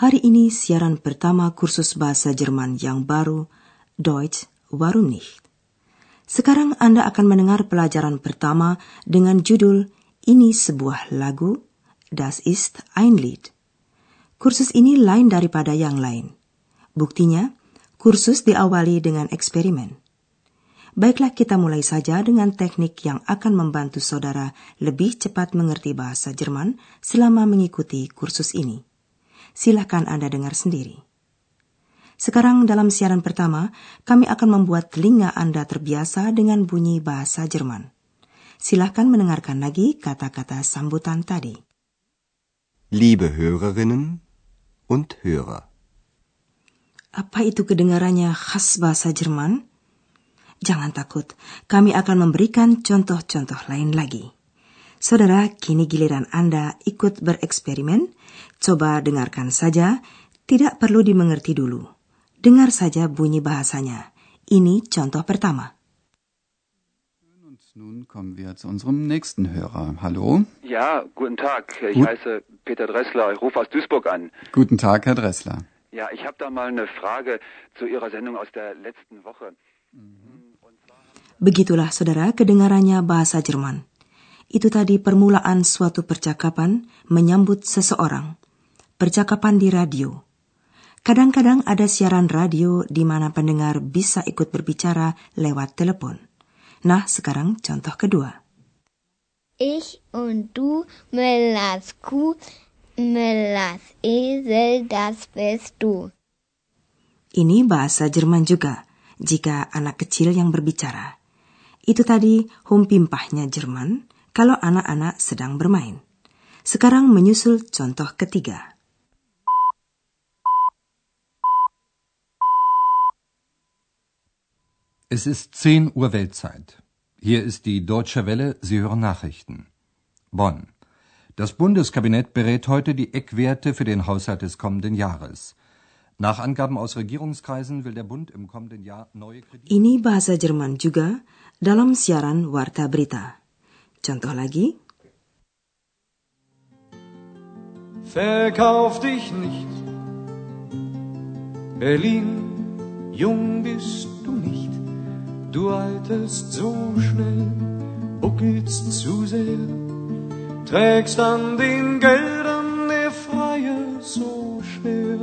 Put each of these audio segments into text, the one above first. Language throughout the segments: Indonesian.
hari ini siaran pertama kursus bahasa Jerman yang baru, Deutsch, warum nicht? Sekarang Anda akan mendengar pelajaran pertama dengan judul Ini sebuah lagu, Das ist ein Lied. Kursus ini lain daripada yang lain. Buktinya, kursus diawali dengan eksperimen. Baiklah kita mulai saja dengan teknik yang akan membantu saudara lebih cepat mengerti bahasa Jerman selama mengikuti kursus ini. Silahkan Anda dengar sendiri. Sekarang dalam siaran pertama, kami akan membuat telinga Anda terbiasa dengan bunyi bahasa Jerman. Silahkan mendengarkan lagi kata-kata sambutan tadi. Liebe Hörerinnen und Hörer. Apa itu kedengarannya khas bahasa Jerman? Jangan takut, kami akan memberikan contoh-contoh lain lagi. Saudara, kini giliran Anda ikut bereksperimen. Coba dengarkan saja, tidak perlu dimengerti dulu. Dengar saja bunyi bahasanya. Ini contoh pertama. Nun kommen wir zu unserem nächsten Hörer. Hallo. Ja, guten Tag. Ich Gut. heiße Peter Dressler. Ich rufe aus Duisburg an. Guten Tag, Herr Dressler. Ja, ich habe da mal eine Frage zu Ihrer Sendung aus der letzten Woche. Begitulah saudara kedengarannya bahasa Jerman. Itu tadi permulaan suatu percakapan menyambut seseorang. Percakapan di radio. Kadang-kadang ada siaran radio di mana pendengar bisa ikut berbicara lewat telepon. Nah, sekarang contoh kedua. Ich und du, Mellas Kuh, Mellas Esel, das bist du. Ini bahasa Jerman juga, jika anak kecil yang berbicara. Itu tadi humpimpahnya Jerman kalau anak-anak sedang bermain. Sekarang menyusul contoh ketiga. Es ist 10 Uhr Weltzeit. Hier ist die Deutsche Welle, Sie hören Nachrichten. Bonn. Das Bundeskabinett berät heute die Eckwerte für den Haushalt des kommenden Jahres. Nach Angaben aus Regierungskreisen will der Bund im kommenden Jahr neue Kredite. Ini bahasa Jerman juga dalam siaran Warta Berita. Contoh lagi, Verkauf dich nicht. Berlin, jung bist du nicht. Du alterst so schnell, buckelst zu sehr. Trägst an den Geldern der Freier so schwer.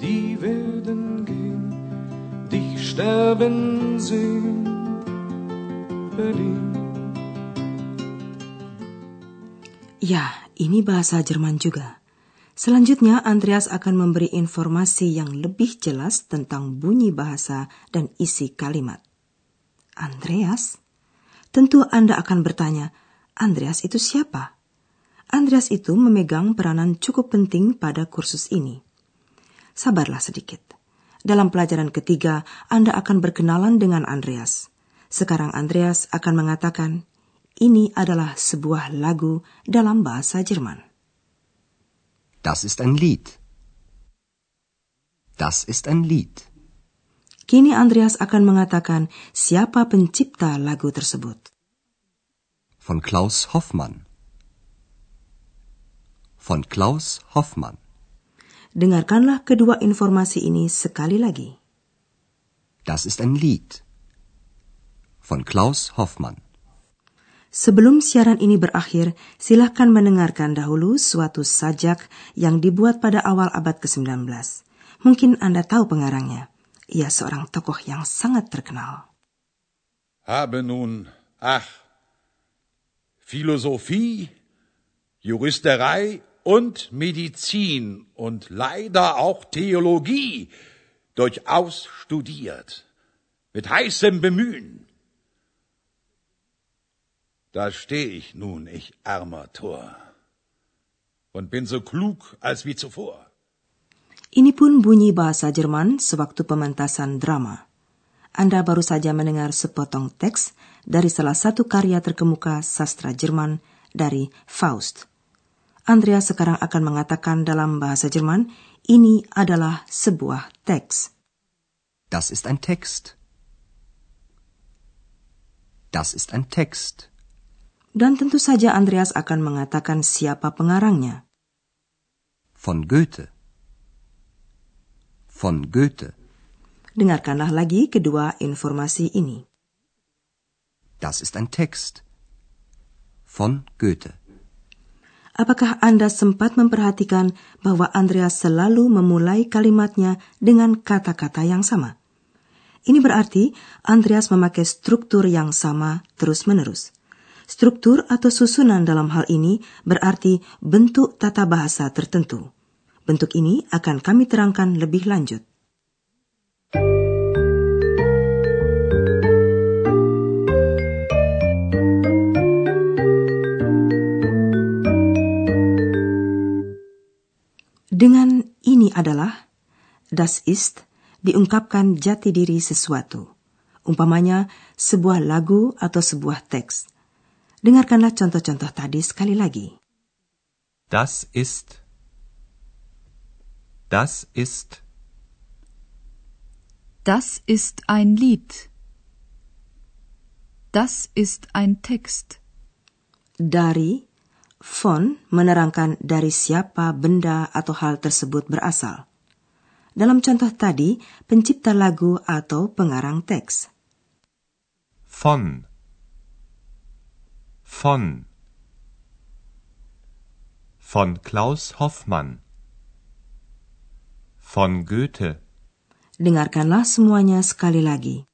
Die werden gehen, dich sterben sehen. Berlin. Ya ini bahasa Jerman juga. Selanjutnya Andreas akan memberi informasi yang lebih jelas tentang bunyi bahasa dan isi kalimat. Andreas? Tentu Anda akan bertanya, Andreas itu siapa? Andreas itu memegang peranan cukup penting pada kursus ini. Sabarlah sedikit. Dalam pelajaran ketiga, Anda akan berkenalan dengan Andreas. Sekarang Andreas akan mengatakan, ini adalah sebuah lagu dalam bahasa Jerman. Das ist ein Lied. Das ist ein Lied. Kini Andreas akan mengatakan siapa pencipta lagu tersebut. Von Klaus Hoffmann. Von Klaus Hoffmann. Dengarkanlah kedua informasi ini sekali lagi. Das ist ein Lied. Von Klaus Hoffmann. Sebelum siaran ini berakhir, silahkan mendengarkan dahulu suatu sajak yang dibuat pada awal abad ke-19. Mungkin Anda tahu pengarangnya. Ia seorang tokoh yang sangat terkenal. habe nun, ach, Philosophie, Juristerei und Medizin und leider auch Theologie durchaus studiert, mit heißem Bemühen. Da steh ich nun, ich armer Tor, und bin so klug als wie zuvor. Ini pun bunyi bahasa Jerman sewaktu pementasan drama. Anda baru saja mendengar sepotong teks dari salah satu karya terkemuka sastra Jerman dari Faust. Andrea sekarang akan mengatakan dalam bahasa Jerman, ini adalah sebuah teks. Das ist ein Text. Das ist ein Text. Dan tentu saja Andreas akan mengatakan siapa pengarangnya. Von Goethe. Von Goethe. Dengarkanlah lagi kedua informasi ini. Das ist ein Text. Von Goethe. Apakah Anda sempat memperhatikan bahwa Andreas selalu memulai kalimatnya dengan kata-kata yang sama? Ini berarti Andreas memakai struktur yang sama terus-menerus. Struktur atau susunan dalam hal ini berarti bentuk tata bahasa tertentu. Bentuk ini akan kami terangkan lebih lanjut. Dengan ini adalah das ist diungkapkan jati diri sesuatu. Umpamanya sebuah lagu atau sebuah teks. Dengarkanlah contoh-contoh tadi sekali lagi. Das ist Das ist Das ist ein Lied. Das ist ein Text. Dari, von menerangkan dari siapa benda atau hal tersebut berasal. Dalam contoh tadi, pencipta lagu atau pengarang teks. Von Von Von Klaus Hoffmann von Goethe. Dengarkanlah semuanya sekali lagi.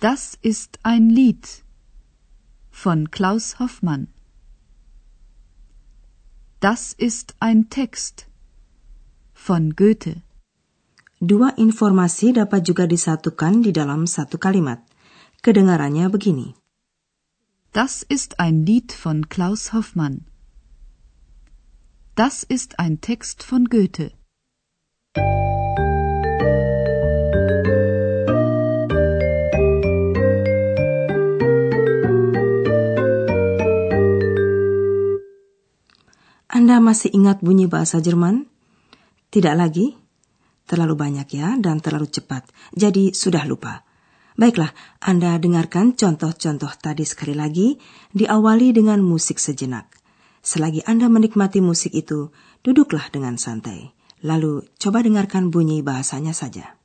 Das ist ein Lied von Klaus Hoffmann. Das ist ein Text von Goethe. Dua informasi dapat juga disatukan di dalam satu kalimat. Kedengarannya begini. Das ist ein Lied von Klaus Hoffmann. Das ist ein Text von Goethe. Anda masih ingat bunyi bahasa Jerman? Tidak lagi? Terlalu banyak ya dan terlalu cepat, jadi sudah lupa. Baiklah, Anda dengarkan contoh-contoh tadi sekali lagi, diawali dengan musik sejenak. Selagi Anda menikmati musik itu, duduklah dengan santai. Lalu coba dengarkan bunyi bahasanya saja.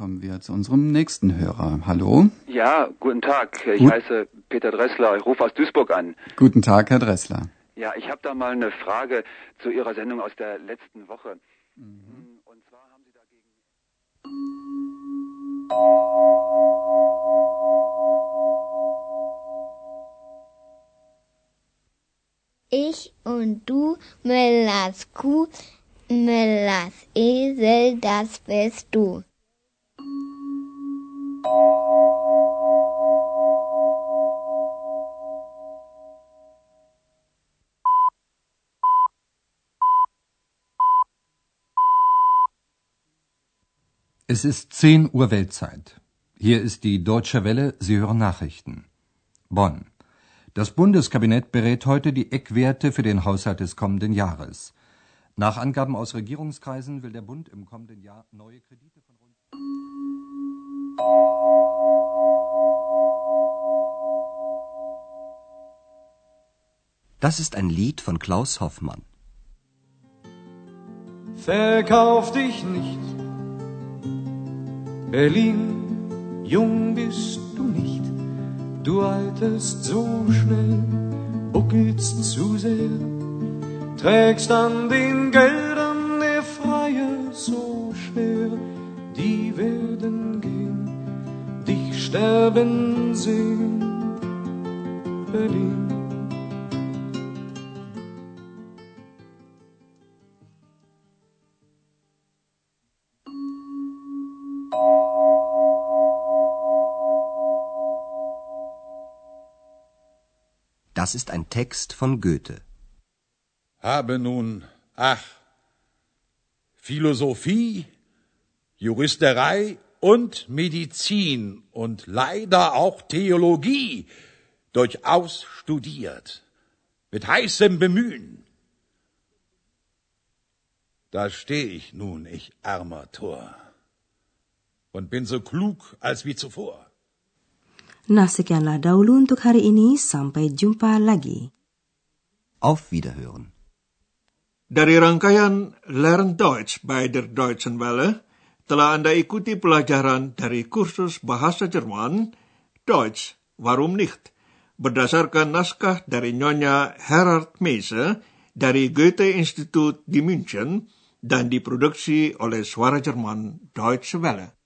Kommen wir zu unserem nächsten Hörer. Hallo? Ja, guten Tag. Ich Gut. heiße Peter Dressler. Ich rufe aus Duisburg an. Guten Tag, Herr Dressler. Ja, ich habe da mal eine Frage zu Ihrer Sendung aus der letzten Woche. Und zwar haben Sie dagegen. Ich und du, Mellas Kuh, Mellas Esel, das bist du. Es ist 10 Uhr Weltzeit. Hier ist die Deutsche Welle, Sie hören Nachrichten. Bonn. Das Bundeskabinett berät heute die Eckwerte für den Haushalt des kommenden Jahres. Nach Angaben aus Regierungskreisen will der Bund im kommenden Jahr neue Kredite von rund Das ist ein Lied von Klaus Hoffmann. Verkauf dich nicht, Berlin, jung bist du nicht, du alterst so schnell, buckelst zu sehr, trägst an den Geldern der Freier so schwer, die werden gehen, dich sterben sehen, Das ist ein Text von Goethe. Habe nun, ach, Philosophie, Juristerei und Medizin und leider auch Theologie durchaus studiert, mit heißem Bemühen. Da steh ich nun, ich armer Tor, und bin so klug als wie zuvor. Nah, sekianlah dahulu untuk hari ini. Sampai jumpa lagi. Auf Wiederhören. Dari rangkaian Learn Deutsch bei der Deutschen Welle, telah Anda ikuti pelajaran dari kursus bahasa Jerman, Deutsch, warum nicht, berdasarkan naskah dari Nyonya Herard Meise dari Goethe Institut di München dan diproduksi oleh Suara Jerman Deutsche Welle.